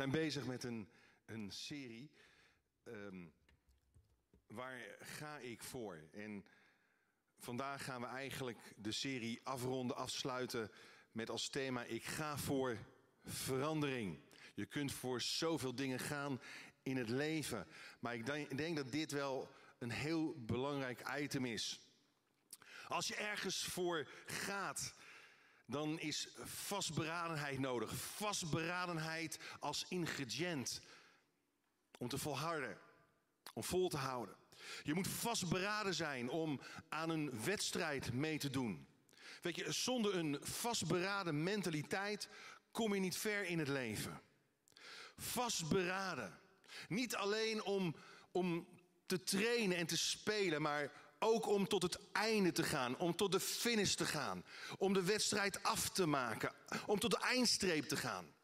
zijn bezig met een, een serie. ehm, waar ga ik voor? En vandaag gaan we eigenlijk de serie afronden, afsluiten met als thema: Ik ga voor verandering. Je kunt voor zoveel dingen gaan in het leven. Maar ik denk, ik denk dat dit wel een heel belangrijk item is. Als je ergens voor gaat, dan is vastberadenheid nodig. Vastberadenheid als ingrediënt om te volharden, om vol te houden. Je moet vastberaden zijn om aan een wedstrijd mee te doen. Weet je, zonder een vastberaden mentaliteit kom je niet ver in het leven. Vastberaden. Niet alleen om, om te trainen en te spelen, maar ook om tot het einde te gaan, om tot de finish te gaan, om de wedstrijd af te maken, om tot de eindstreep te gaan.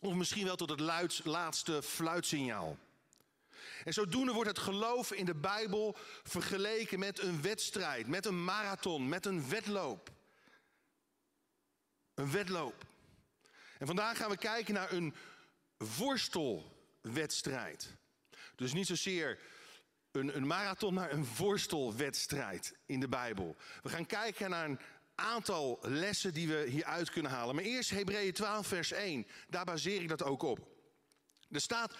Of misschien wel tot het laatste fluitsignaal. En zodoende wordt het geloof in de Bijbel vergeleken met een wedstrijd, met een marathon, met een wedloop. Een wedloop. En vandaag gaan we kijken naar een worstelwedstrijd. Dus niet zozeer een, een marathon, maar een worstelwedstrijd in de Bijbel. We gaan kijken naar een aantal lessen die we hieruit kunnen halen. Maar eerst Hebreeën 12, vers 1. Daar baseer ik dat ook op. Er staat,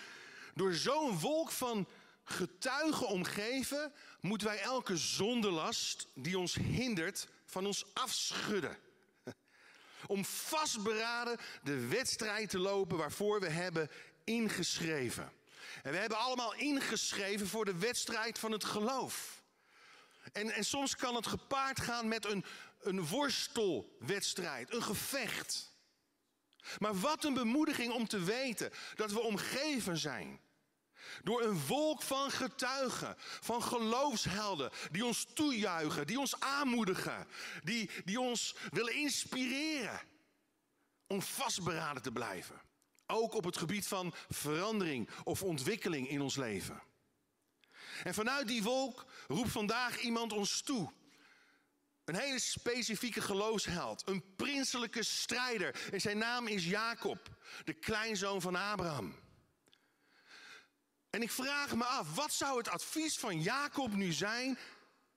door zo'n wolk van getuigen omgeven, moeten wij elke zondelast die ons hindert van ons afschudden. Om vastberaden de wedstrijd te lopen waarvoor we hebben ingeschreven. En we hebben allemaal ingeschreven voor de wedstrijd van het geloof. En, en soms kan het gepaard gaan met een, een worstelwedstrijd, een gevecht. Maar wat een bemoediging om te weten dat we omgeven zijn. Door een wolk van getuigen, van geloofshelden, die ons toejuichen, die ons aanmoedigen, die, die ons willen inspireren om vastberaden te blijven. Ook op het gebied van verandering of ontwikkeling in ons leven. En vanuit die wolk roept vandaag iemand ons toe. Een hele specifieke geloofsheld, een prinselijke strijder. En zijn naam is Jacob, de kleinzoon van Abraham. En ik vraag me af, wat zou het advies van Jacob nu zijn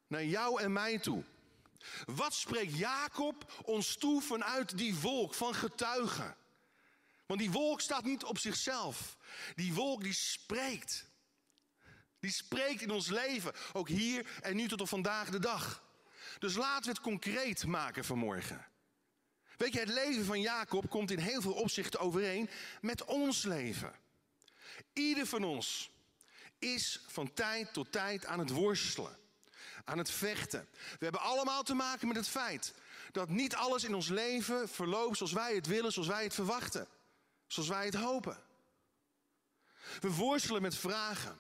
naar jou en mij toe? Wat spreekt Jacob ons toe vanuit die wolk van getuigen? Want die wolk staat niet op zichzelf. Die wolk die spreekt. Die spreekt in ons leven, ook hier en nu tot op vandaag de dag. Dus laten we het concreet maken vanmorgen. Weet je, het leven van Jacob komt in heel veel opzichten overeen met ons leven. Ieder van ons is van tijd tot tijd aan het worstelen, aan het vechten. We hebben allemaal te maken met het feit dat niet alles in ons leven verloopt zoals wij het willen, zoals wij het verwachten, zoals wij het hopen. We worstelen met vragen.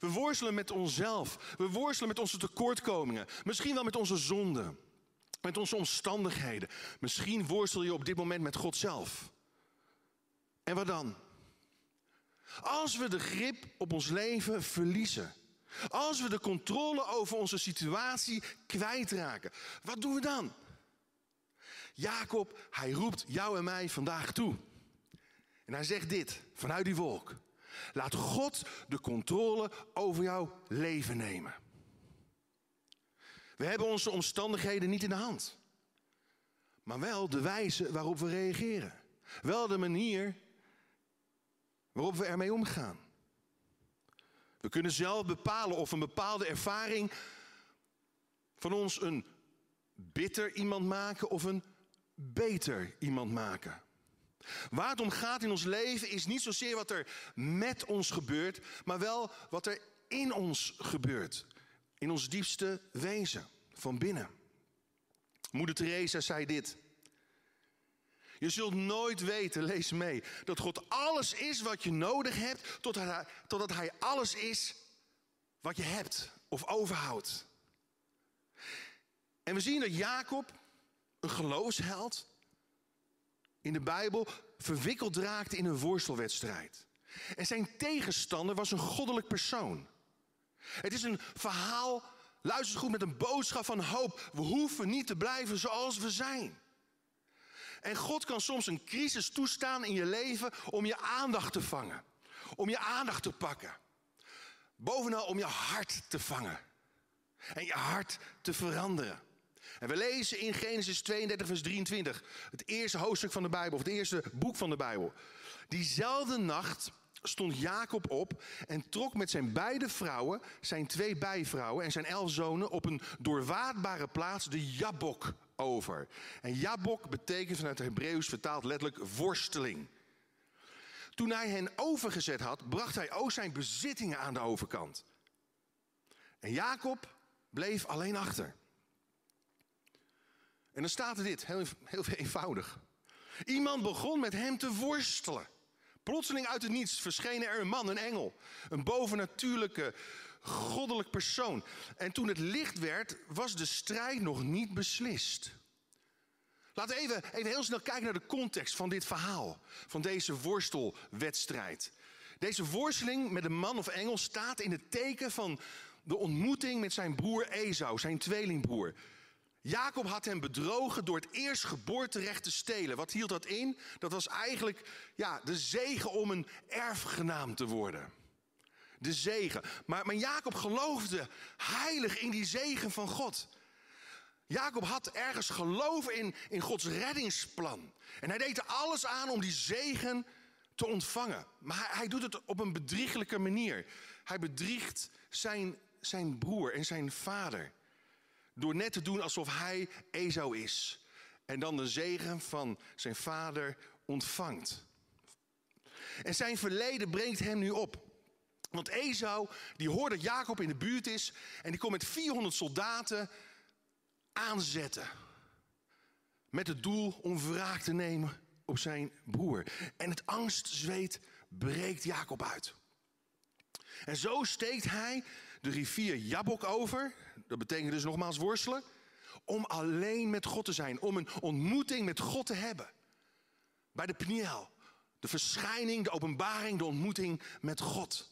We worstelen met onszelf. We worstelen met onze tekortkomingen. Misschien wel met onze zonden. Met onze omstandigheden. Misschien worstel je op dit moment met God zelf. En wat dan? Als we de grip op ons leven verliezen. Als we de controle over onze situatie kwijtraken. Wat doen we dan? Jacob, hij roept jou en mij vandaag toe. En hij zegt dit vanuit die wolk. Laat God de controle over jouw leven nemen. We hebben onze omstandigheden niet in de hand. Maar wel de wijze waarop we reageren. Wel de manier waarop we ermee omgaan. We kunnen zelf bepalen of een bepaalde ervaring van ons een bitter iemand maken of een beter iemand maken. Waar het om gaat in ons leven is niet zozeer wat er met ons gebeurt, maar wel wat er in ons gebeurt. In ons diepste wezen, van binnen. Moeder Teresa zei dit. Je zult nooit weten, lees mee, dat God alles is wat je nodig hebt, totdat hij, hij alles is wat je hebt of overhoudt. En we zien dat Jacob, een geloofsheld, in de Bijbel verwikkeld raakte in een worstelwedstrijd. En zijn tegenstander was een goddelijk persoon. Het is een verhaal, luister goed, met een boodschap van hoop. We hoeven niet te blijven zoals we zijn. En God kan soms een crisis toestaan in je leven om je aandacht te vangen. Om je aandacht te pakken. Bovenal om je hart te vangen. En je hart te veranderen. En we lezen in Genesis 32, vers 23, het eerste hoofdstuk van de Bijbel, of het eerste boek van de Bijbel. Diezelfde nacht stond Jacob op en trok met zijn beide vrouwen, zijn twee bijvrouwen en zijn elf zonen op een doorwaadbare plaats, de Jabok, over. En Jabok betekent vanuit het Hebreeuws vertaald letterlijk worsteling. Toen hij hen overgezet had, bracht hij ook zijn bezittingen aan de overkant. En Jacob bleef alleen achter. En dan staat er dit, heel, heel eenvoudig. Iemand begon met hem te worstelen. Plotseling uit het niets verschenen er een man, een engel. Een bovennatuurlijke, goddelijk persoon. En toen het licht werd, was de strijd nog niet beslist. Laten we even, even heel snel kijken naar de context van dit verhaal. Van deze worstelwedstrijd. Deze worsteling met een man of engel staat in het teken van de ontmoeting met zijn broer Esau, zijn tweelingbroer. Jacob had hem bedrogen door het eerstgeboorterecht te stelen. Wat hield dat in? Dat was eigenlijk ja, de zegen om een erfgenaam te worden. De zegen. Maar, maar Jacob geloofde heilig in die zegen van God. Jacob had ergens geloof in, in Gods reddingsplan. En hij deed er alles aan om die zegen te ontvangen. Maar hij, hij doet het op een bedrieglijke manier. Hij bedriegt zijn, zijn broer en zijn vader. Door net te doen alsof hij Esau is. En dan de zegen van zijn vader ontvangt. En zijn verleden brengt hem nu op. Want Esau, die hoort dat Jacob in de buurt is. En die komt met 400 soldaten aanzetten. Met het doel om wraak te nemen op zijn broer. En het angstzweet breekt Jacob uit. En zo steekt hij de rivier Jabok over. Dat betekent dus nogmaals worstelen. Om alleen met God te zijn. Om een ontmoeting met God te hebben. Bij de Pniel. De verschijning, de openbaring, de ontmoeting met God.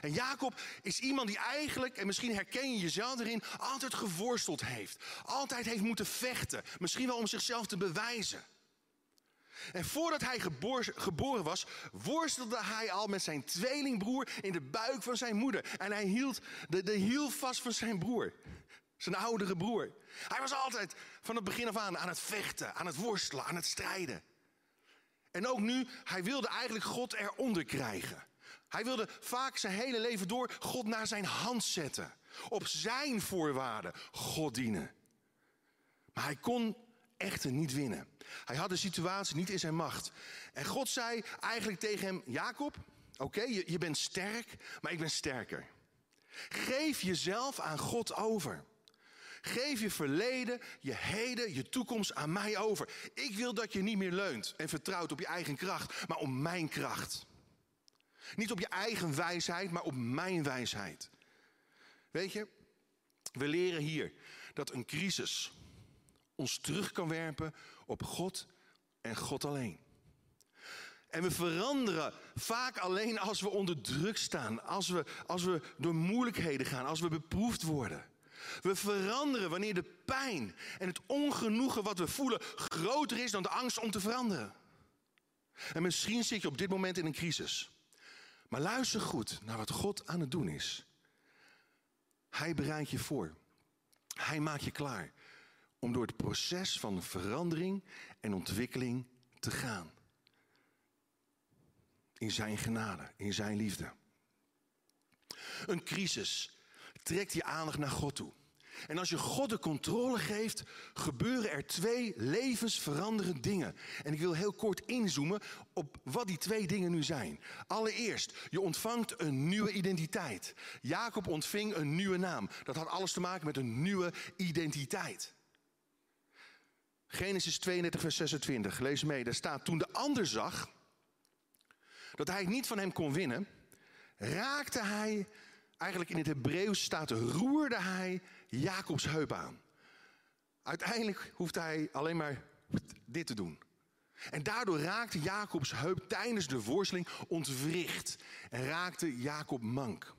En Jacob is iemand die eigenlijk, en misschien herken je jezelf erin, altijd geworsteld heeft. Altijd heeft moeten vechten. Misschien wel om zichzelf te bewijzen. En voordat hij geboren was, worstelde hij al met zijn tweelingbroer in de buik van zijn moeder. En hij hield de, hiel vast van zijn broer, zijn oudere broer. Hij was altijd van het begin af aan aan het vechten, aan het worstelen, aan het strijden. En ook nu, hij wilde eigenlijk God eronder krijgen. Hij wilde vaak zijn hele leven door God naar zijn hand zetten. Op zijn voorwaarden God dienen. Maar hij kon echter niet winnen. Hij had de situatie niet in zijn macht. En God zei eigenlijk tegen hem: Jacob, oké, je, je bent sterk, maar ik ben sterker. Geef jezelf aan God over. Geef je verleden, je heden, je toekomst aan mij over. Ik wil dat je niet meer leunt en vertrouwt op je eigen kracht, maar op mijn kracht. Niet op je eigen wijsheid, maar op mijn wijsheid. Weet je, we leren hier dat een crisis ons terug kan werpen op God en God alleen. En we veranderen vaak alleen als we onder druk staan, als we, als we door moeilijkheden gaan, als we beproefd worden. We veranderen wanneer de pijn en het ongenoegen wat we voelen groter is dan de angst om te veranderen. En misschien zit je op dit moment in een crisis. Maar luister goed naar wat God aan het doen is. Hij bereidt je voor. Hij maakt je klaar om door het proces van verandering en ontwikkeling te gaan. In zijn genade, in zijn liefde. Een crisis trekt je aandacht naar God toe. En als je God de controle geeft, gebeuren er twee levensveranderende dingen. En ik wil heel kort inzoomen op wat die twee dingen nu zijn. Allereerst, je ontvangt een nieuwe identiteit. Jacob ontving een nieuwe naam. Dat had alles te maken met een nieuwe identiteit. Genesis 32, vers 26, lees mee. Daar staat, toen de ander zag dat hij niet van hem kon winnen, raakte hij, eigenlijk in het Hebreeuws staat, roerde hij Jacobs heup aan. Uiteindelijk hoeft hij alleen maar dit te doen. En daardoor raakte Jacobs heup tijdens de worsteling ontwricht en raakte Jacob mank.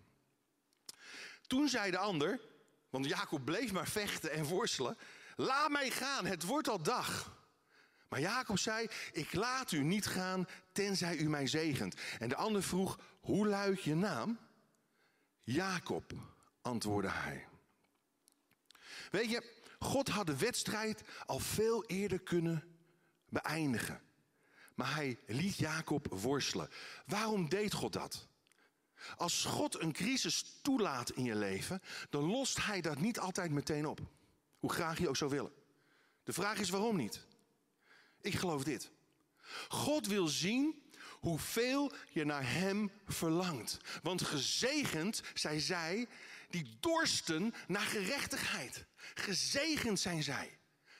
Toen zei de ander, want Jacob bleef maar vechten en worstelen, laat mij gaan, het wordt al dag. Maar Jacob zei, ik laat u niet gaan tenzij u mij zegent. En de ander vroeg, hoe luidt je naam? Jacob, antwoordde hij. Weet je, God had de wedstrijd al veel eerder kunnen beëindigen. Maar hij liet Jacob worstelen. Waarom deed God dat? Als God een crisis toelaat in je leven, dan lost hij dat niet altijd meteen op. Hoe graag je ook zou willen. De vraag is waarom niet? Ik geloof dit. God wil zien hoeveel je naar Hem verlangt. Want gezegend zijn zij die dorsten naar gerechtigheid. Gezegend zijn zij.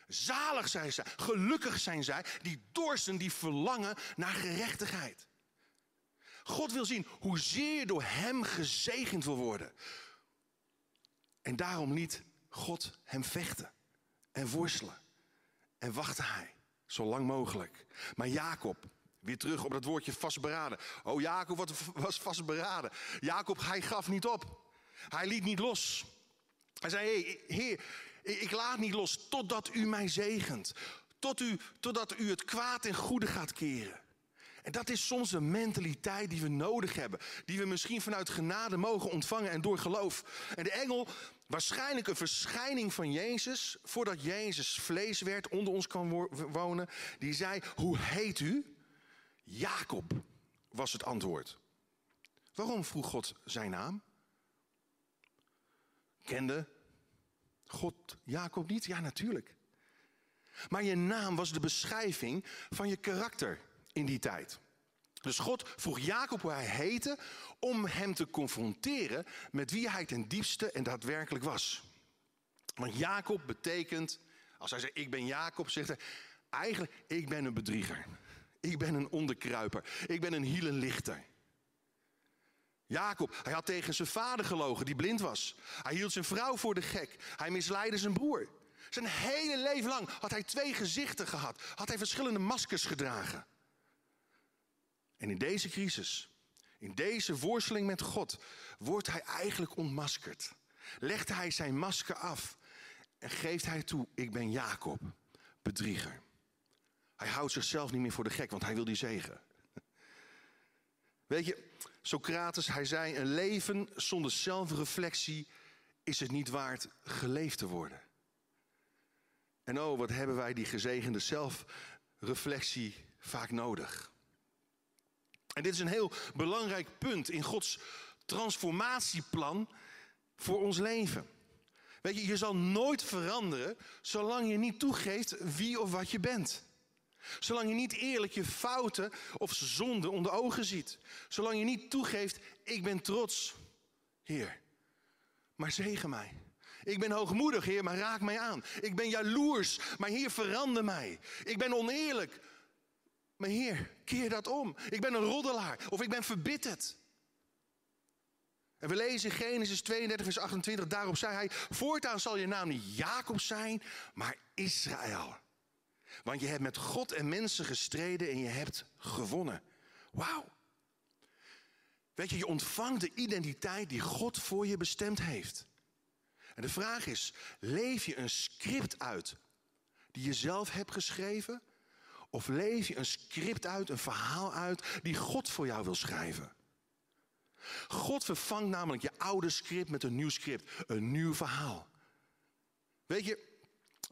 Zalig zijn zij. Gelukkig zijn zij die dorsten, die verlangen naar gerechtigheid. God wil zien hoezeer je door Hem gezegend wil worden. En daarom liet God hem vechten en worstelen. En wachtte hij zo lang mogelijk. Maar Jacob, weer terug op dat woordje vastberaden. Oh, Jacob was vastberaden. Jacob, hij gaf niet op. Hij liet niet los. Hij zei, heer, ik laat niet los totdat u mij zegent. Tot u, totdat u het kwaad en goede gaat keren. En dat is soms een mentaliteit die we nodig hebben. Die we misschien vanuit genade mogen ontvangen en door geloof. En de engel, waarschijnlijk een verschijning van Jezus. Voordat Jezus vlees werd, onder ons kan wonen. Die zei, hoe heet u? Jacob was het antwoord. Waarom vroeg God zijn naam? Kende God Jacob niet? Ja, natuurlijk. Maar je naam was de beschrijving van je karakter in die tijd. Dus God vroeg Jacob hoe hij heette om hem te confronteren met wie hij ten diepste en daadwerkelijk was. Want Jacob betekent, als hij zegt ik ben Jacob, zegt hij eigenlijk ik ben een bedrieger. Ik ben een onderkruiper. Ik ben een hielenlichter. Jacob, hij had tegen zijn vader gelogen die blind was. Hij hield zijn vrouw voor de gek. Hij misleidde zijn broer. Zijn hele leven lang had hij twee gezichten gehad. Had hij verschillende maskers gedragen. En in deze crisis, in deze worsteling met God, wordt hij eigenlijk ontmaskerd. Legt hij zijn masker af en geeft hij toe, ik ben Jacob, bedrieger. Hij houdt zichzelf niet meer voor de gek, want hij wil die zegen. Weet je, Socrates, hij zei, een leven zonder zelfreflectie is het niet waard geleefd te worden. En oh, wat hebben wij die gezegende zelfreflectie vaak nodig. En dit is een heel belangrijk punt in Gods transformatieplan voor ons leven. Weet je, je zal nooit veranderen zolang je niet toegeeft wie of wat je bent. Zolang je niet eerlijk je fouten of zonden onder ogen ziet. Zolang je niet toegeeft, ik ben trots, Heer. Maar zegen mij. Ik ben hoogmoedig, Heer, maar raak mij aan. Ik ben jaloers, maar Heer, verander mij. Ik ben oneerlijk, maar Heer, keer dat om. Ik ben een roddelaar of ik ben verbitterd. En we lezen Genesis 32, vers 28, daarop zei hij, voortaan zal je naam niet Jacob zijn, maar Israël. Want je hebt met God en mensen gestreden en je hebt gewonnen. Wauw. Weet je, je ontvangt de identiteit die God voor je bestemd heeft. En de vraag is, leef je een script uit die je zelf hebt geschreven? Of leef je een script uit, een verhaal uit die God voor jou wil schrijven? God vervangt namelijk je oude script met een nieuw script, een nieuw verhaal. Weet je,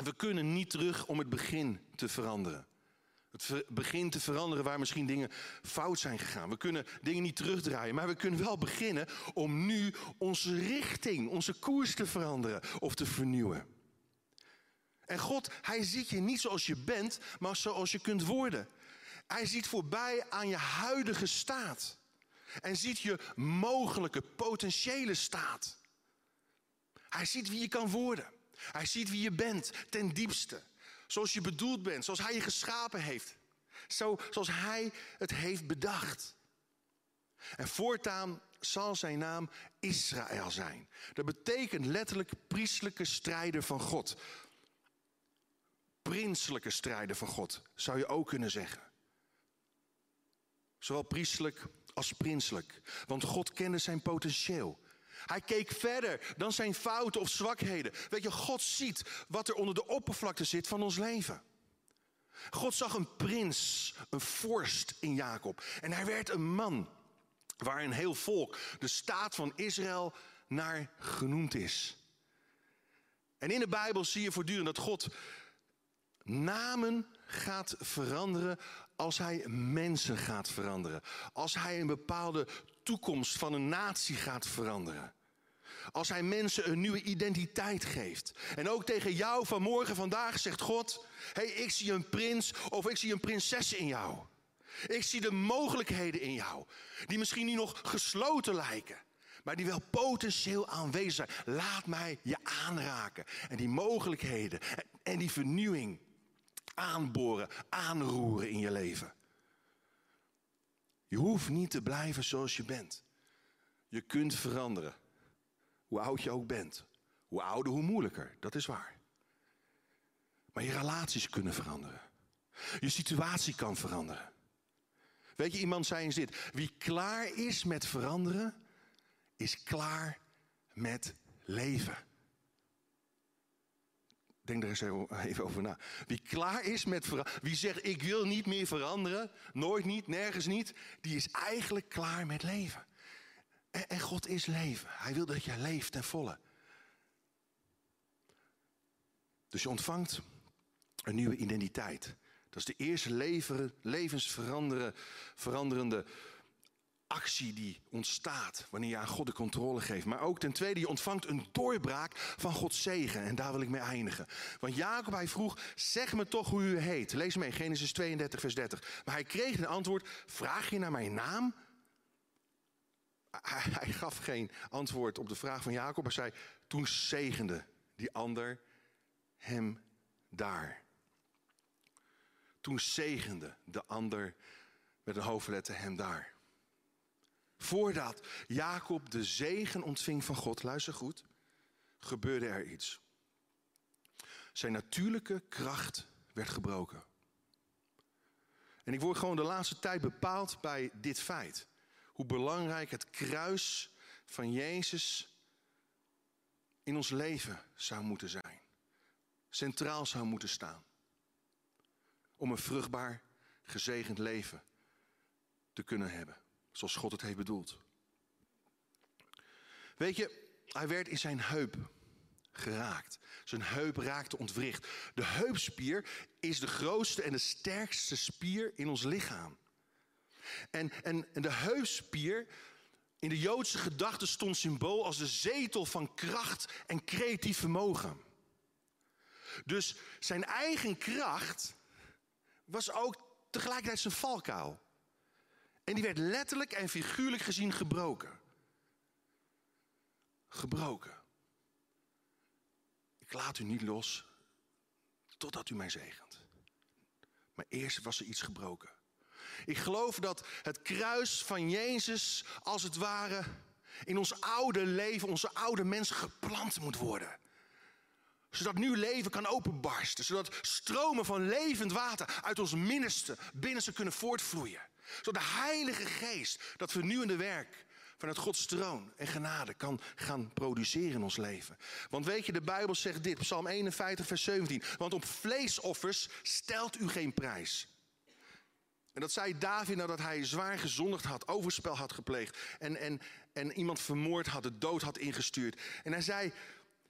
we kunnen niet terug om het begin te veranderen. Het begin te veranderen waar misschien dingen fout zijn gegaan. We kunnen dingen niet terugdraaien, maar we kunnen wel beginnen om nu onze richting, onze koers te veranderen of te vernieuwen. En God, hij ziet je niet zoals je bent, maar zoals je kunt worden. Hij ziet voorbij aan je huidige staat. En ziet je mogelijke, potentiële staat. Hij ziet wie je kan worden. Hij ziet wie je bent, ten diepste. Zoals je bedoeld bent, zoals hij je geschapen heeft. Zo, zoals hij het heeft bedacht. En voortaan zal zijn naam Israël zijn. Dat betekent letterlijk priestelijke strijder van God prinselijke strijden van God, zou je ook kunnen zeggen. Zowel priestelijk als prinselijk. Want God kende zijn potentieel. Hij keek verder dan zijn fouten of zwakheden. Weet je, God ziet wat er onder de oppervlakte zit van ons leven. God zag een prins, een vorst in Jacob. En hij werd een man waar een heel volk, de staat van Israël, naar genoemd is. En in de Bijbel zie je voortdurend dat God namen gaat veranderen als hij mensen gaat veranderen. Als hij een bepaalde toekomst van een natie gaat veranderen. Als hij mensen een nieuwe identiteit geeft. En ook tegen jou vanmorgen, vandaag zegt God: hey, ik zie een prins of ik zie een prinses in jou. Ik zie de mogelijkheden in jou, die misschien nu nog gesloten lijken, maar die wel potentieel aanwezig zijn. Laat mij je aanraken en die mogelijkheden en die vernieuwing aanboren, aanroeren in je leven. Je hoeft niet te blijven zoals je bent. Je kunt veranderen. Hoe oud je ook bent. Hoe ouder, hoe moeilijker. Dat is waar. Maar je relaties kunnen veranderen. Je situatie kan veranderen. Weet je, iemand zei eens dit. Wie klaar is met veranderen, is klaar met leven. Denk er eens even over na. Wie klaar is met veranderen, wie zegt ik wil niet meer veranderen, nooit niet, nergens niet, die is eigenlijk klaar met leven. En, en God is leven. Hij wil dat je leeft ten volle. Dus je ontvangt een nieuwe identiteit. Dat is de eerste levensveranderende actie die ontstaat wanneer je aan God de controle geeft. Maar ook ten tweede, je ontvangt een doorbraak van Gods zegen. En daar wil ik mee eindigen. Want Jacob, hij vroeg, zeg me toch hoe u heet. Lees mee, Genesis 32, vers 30. Maar hij kreeg een antwoord, vraag je naar mijn naam? Hij, gaf geen antwoord op de vraag van Jacob. Hij zei, toen zegende die ander hem daar. Toen zegende de ander met een hoofdletter hem daar. Voordat Jacob de zegen ontving van God, luister goed, gebeurde er iets. Zijn natuurlijke kracht werd gebroken. En ik word gewoon de laatste tijd bepaald bij dit feit. Hoe belangrijk het kruis van Jezus in ons leven zou moeten zijn. Centraal zou moeten staan. Om een vruchtbaar, gezegend leven te kunnen hebben zoals God het heeft bedoeld. Weet je, hij werd in zijn heup geraakt. Zijn heup raakte ontwricht. De heupspier is de grootste en de sterkste spier in ons lichaam. En, en, en de heupspier in de Joodse gedachte stond symbool als de zetel van kracht en creatief vermogen. Dus zijn eigen kracht was ook tegelijkertijd zijn valkuil. En die werd letterlijk en figuurlijk gezien gebroken. Gebroken. Ik laat u niet los totdat u mij zegent. Maar eerst was er iets gebroken. Ik geloof dat het kruis van Jezus als het ware in ons oude leven, onze oude mens geplant moet worden. Zodat nieuw leven kan openbarsten. Zodat stromen van levend water uit ons binnenste, binnenste kunnen voortvloeien. Zodat de Heilige Geest dat vernieuwende werk vanuit Gods troon en genade kan gaan produceren in ons leven. Want weet je, de Bijbel zegt dit, Psalm 51, vers 17. Want op vleesoffers stelt u geen prijs. En dat zei David nadat hij zwaar gezondigd had, overspel had gepleegd en, en, en iemand vermoord had, de dood had ingestuurd. En hij zei,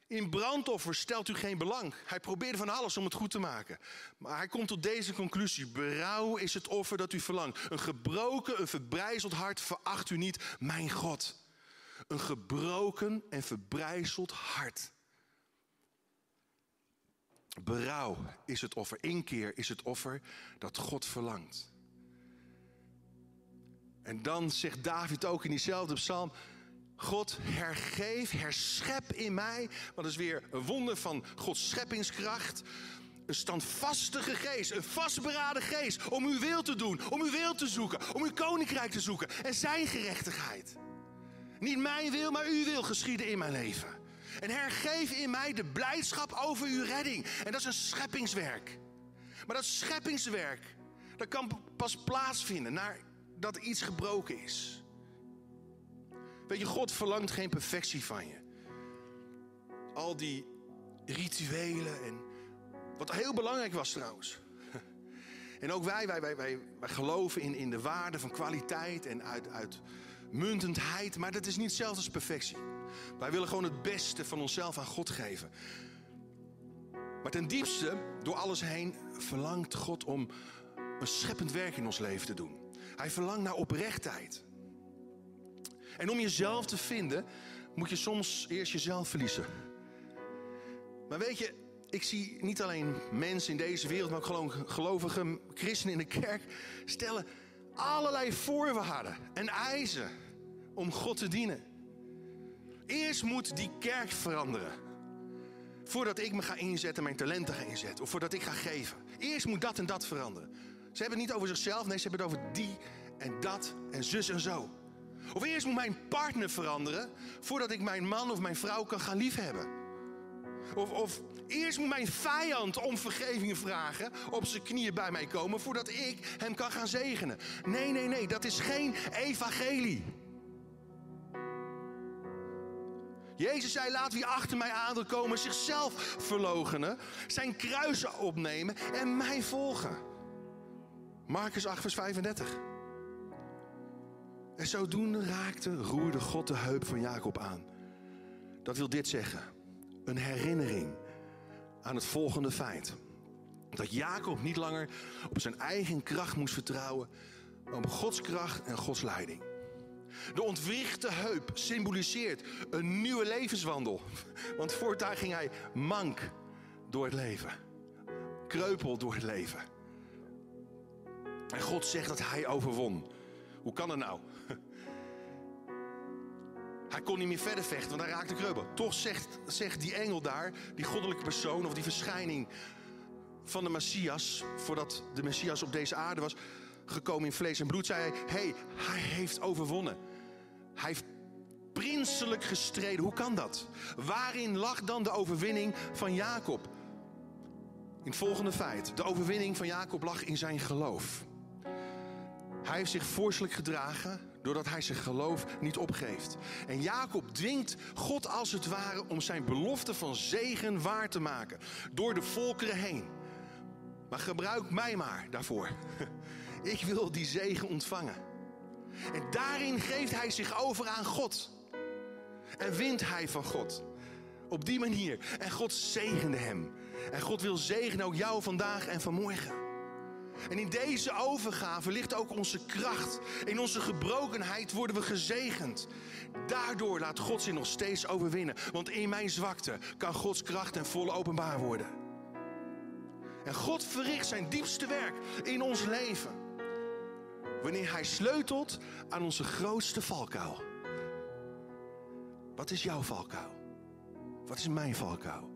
in brandoffers stelt u geen belang. Hij probeerde van alles om het goed te maken. Maar hij komt tot deze conclusie. Berouw is het offer dat u verlangt. Een gebroken, een verbrijzeld hart veracht u niet, mijn God. Een gebroken en verbrijzeld hart. Berouw is het offer. Inkeer is het offer dat God verlangt. En dan zegt David ook in diezelfde psalm... God, hergeef, herschep in mij. Dat is weer een wonder van Gods scheppingskracht. Een standvastige geest, een vastberaden geest om uw wil te doen, om uw wil te zoeken, om uw koninkrijk te zoeken en zijn gerechtigheid. Niet mijn wil, maar uw wil geschieden in mijn leven. En hergeef in mij de blijdschap over uw redding. En dat is een scheppingswerk. Maar dat scheppingswerk, dat kan pas plaatsvinden nadat iets gebroken is. Weet je, God verlangt geen perfectie van je. Al die rituelen en wat heel belangrijk was trouwens. En ook wij, wij, wij, wij, geloven in, in de waarde van kwaliteit en uit, uitmuntendheid. Maar dat is niet hetzelfde als perfectie. Wij willen gewoon het beste van onszelf aan God geven. Maar ten diepste, door alles heen, verlangt God om een scheppend werk in ons leven te doen. Hij verlangt naar oprechtheid. En om jezelf te vinden, moet je soms eerst jezelf verliezen. Maar weet je, ik zie niet alleen mensen in deze wereld, maar ook gewoon gelovige christenen in de kerk stellen allerlei voorwaarden en eisen om God te dienen. Eerst moet die kerk veranderen. Voordat ik me ga inzetten, mijn talenten ga inzetten. Of voordat ik ga geven. Eerst moet dat en dat veranderen. Ze hebben het niet over zichzelf, nee, ze hebben het over die en dat en zus en zo. Of eerst moet mijn partner veranderen voordat ik mijn man of mijn vrouw kan gaan liefhebben. Of, of eerst moet mijn vijand om vergeving vragen, op zijn knieën bij mij komen voordat ik hem kan gaan zegenen. Nee, nee, nee, dat is geen evangelie. Jezus zei, laat wie achter mij aan komen zichzelf verlogenen, zijn kruisen opnemen en mij volgen. Marcus 8, vers 35. En zodoende raakte, roerde God de heup van Jacob aan. Dat wil dit zeggen. Een herinnering aan het volgende feit. Dat Jacob niet langer op zijn eigen kracht moest vertrouwen, maar op Gods kracht en Gods leiding. De ontwrichte heup symboliseert een nieuwe levenswandel. Want voortaan ging hij mank door het leven. Kreupel door het leven. En God zegt dat hij overwon. Hoe kan dat nou? Hij kon niet meer verder vechten, want hij raakte kreupel. Toch zegt, zegt die engel daar, die goddelijke persoon of die verschijning van de Messias, voordat de Messias op deze aarde was gekomen in vlees en bloed, zei hij: hey, hij heeft overwonnen. Hij heeft prinselijk gestreden. Hoe kan dat? Waarin lag dan de overwinning van Jacob? In het volgende feit: de overwinning van Jacob lag in zijn geloof. Hij heeft zich vorstelijk gedragen doordat hij zijn geloof niet opgeeft. En Jacob dwingt God als het ware om zijn belofte van zegen waar te maken. Door de volkeren heen. Maar gebruik mij maar daarvoor. Ik wil die zegen ontvangen. En daarin geeft hij zich over aan God. En wint hij van God. Op die manier. En God zegende hem. En God wil zegenen ook jou vandaag en vanmorgen. En in deze overgave ligt ook onze kracht. In onze gebrokenheid worden we gezegend. Daardoor laat God zich nog steeds overwinnen. Want in mijn zwakte kan Gods kracht en volle openbaar worden. En God verricht zijn diepste werk in ons leven. Wanneer Hij sleutelt aan onze grootste valkuil. Wat is jouw valkuil? Wat is mijn valkuil?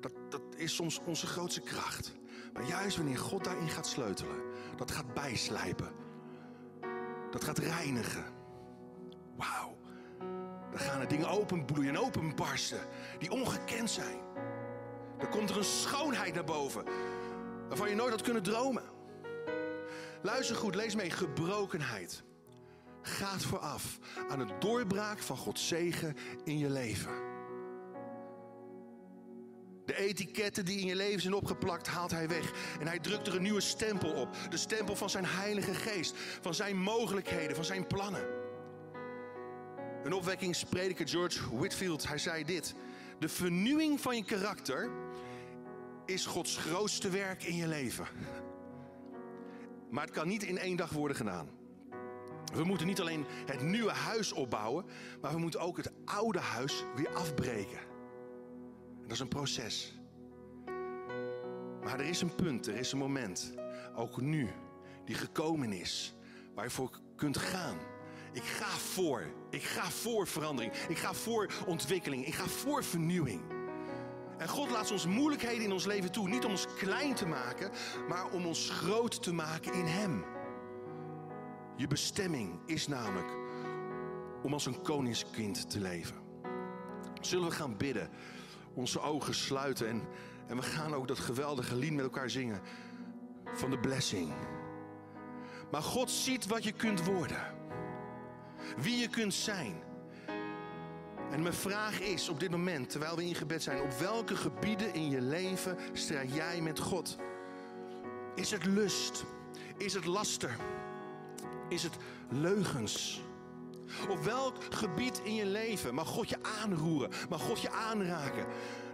Dat, dat is soms onze grootste kracht. Maar juist wanneer God daarin gaat sleutelen, dat gaat bijslijpen, dat gaat reinigen. Wauw. Dan gaan er dingen openbloeien en openbarsten die ongekend zijn. Dan komt er een schoonheid naar boven waarvan je nooit had kunnen dromen. Luister goed, lees mee. Gebrokenheid gaat vooraf aan het doorbraak van Gods zegen in je leven. De etiketten die in je leven zijn opgeplakt, haalt hij weg. En hij drukt er een nieuwe stempel op. De stempel van zijn Heilige Geest, van zijn mogelijkheden, van zijn plannen. Een opwekkingsprediker George Whitfield, hij zei dit. De vernieuwing van je karakter is Gods grootste werk in je leven. Maar het kan niet in één dag worden gedaan. We moeten niet alleen het nieuwe huis opbouwen, maar we moeten ook het oude huis weer afbreken. Dat is een proces. Maar er is een punt, er is een moment, ook nu, die gekomen is, waar je voor kunt gaan. Ik ga voor. Ik ga voor verandering. Ik ga voor ontwikkeling. Ik ga voor vernieuwing. En God laat ons moeilijkheden in ons leven toe. Niet om ons klein te maken, maar om ons groot te maken in Hem. Je bestemming is namelijk om als een koningskind te leven. Zullen we gaan bidden? Onze ogen sluiten en, en we gaan ook dat geweldige lied met elkaar zingen van de blessing. Maar God ziet wat je kunt worden, wie je kunt zijn. En mijn vraag is op dit moment, terwijl we in gebed zijn, op welke gebieden in je leven strijd jij met God? Is het lust? Is het laster? Is het leugens? Op welk gebied in je leven mag God je aanroeren, mag God je aanraken?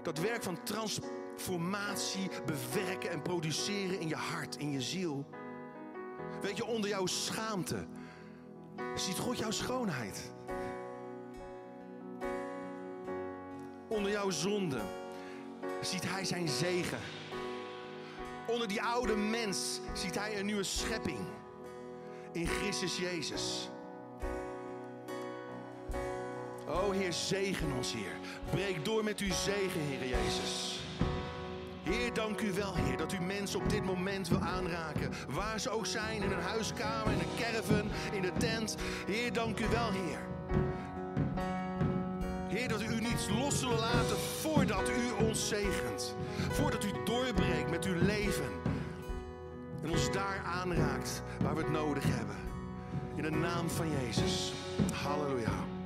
Dat werk van transformatie bewerken en produceren in je hart, in je ziel. Weet je, onder jouw schaamte ziet God jouw schoonheid. Onder jouw zonde ziet Hij zijn zegen. Onder die oude mens ziet Hij een nieuwe schepping in Christus Jezus. Heer, zegen ons, Heer. Breek door met uw zegen, Heer Jezus. Heer, dank u wel, Heer, dat u mensen op dit moment wil aanraken. Waar ze ook zijn, in een huiskamer, in een caravan, in de tent. Heer, dank u wel, Heer. Heer, dat u u niet los zullen laten voordat u ons zegent. Voordat u doorbreekt met uw leven. En ons daar aanraakt waar we het nodig hebben. In de naam van Jezus. Halleluja.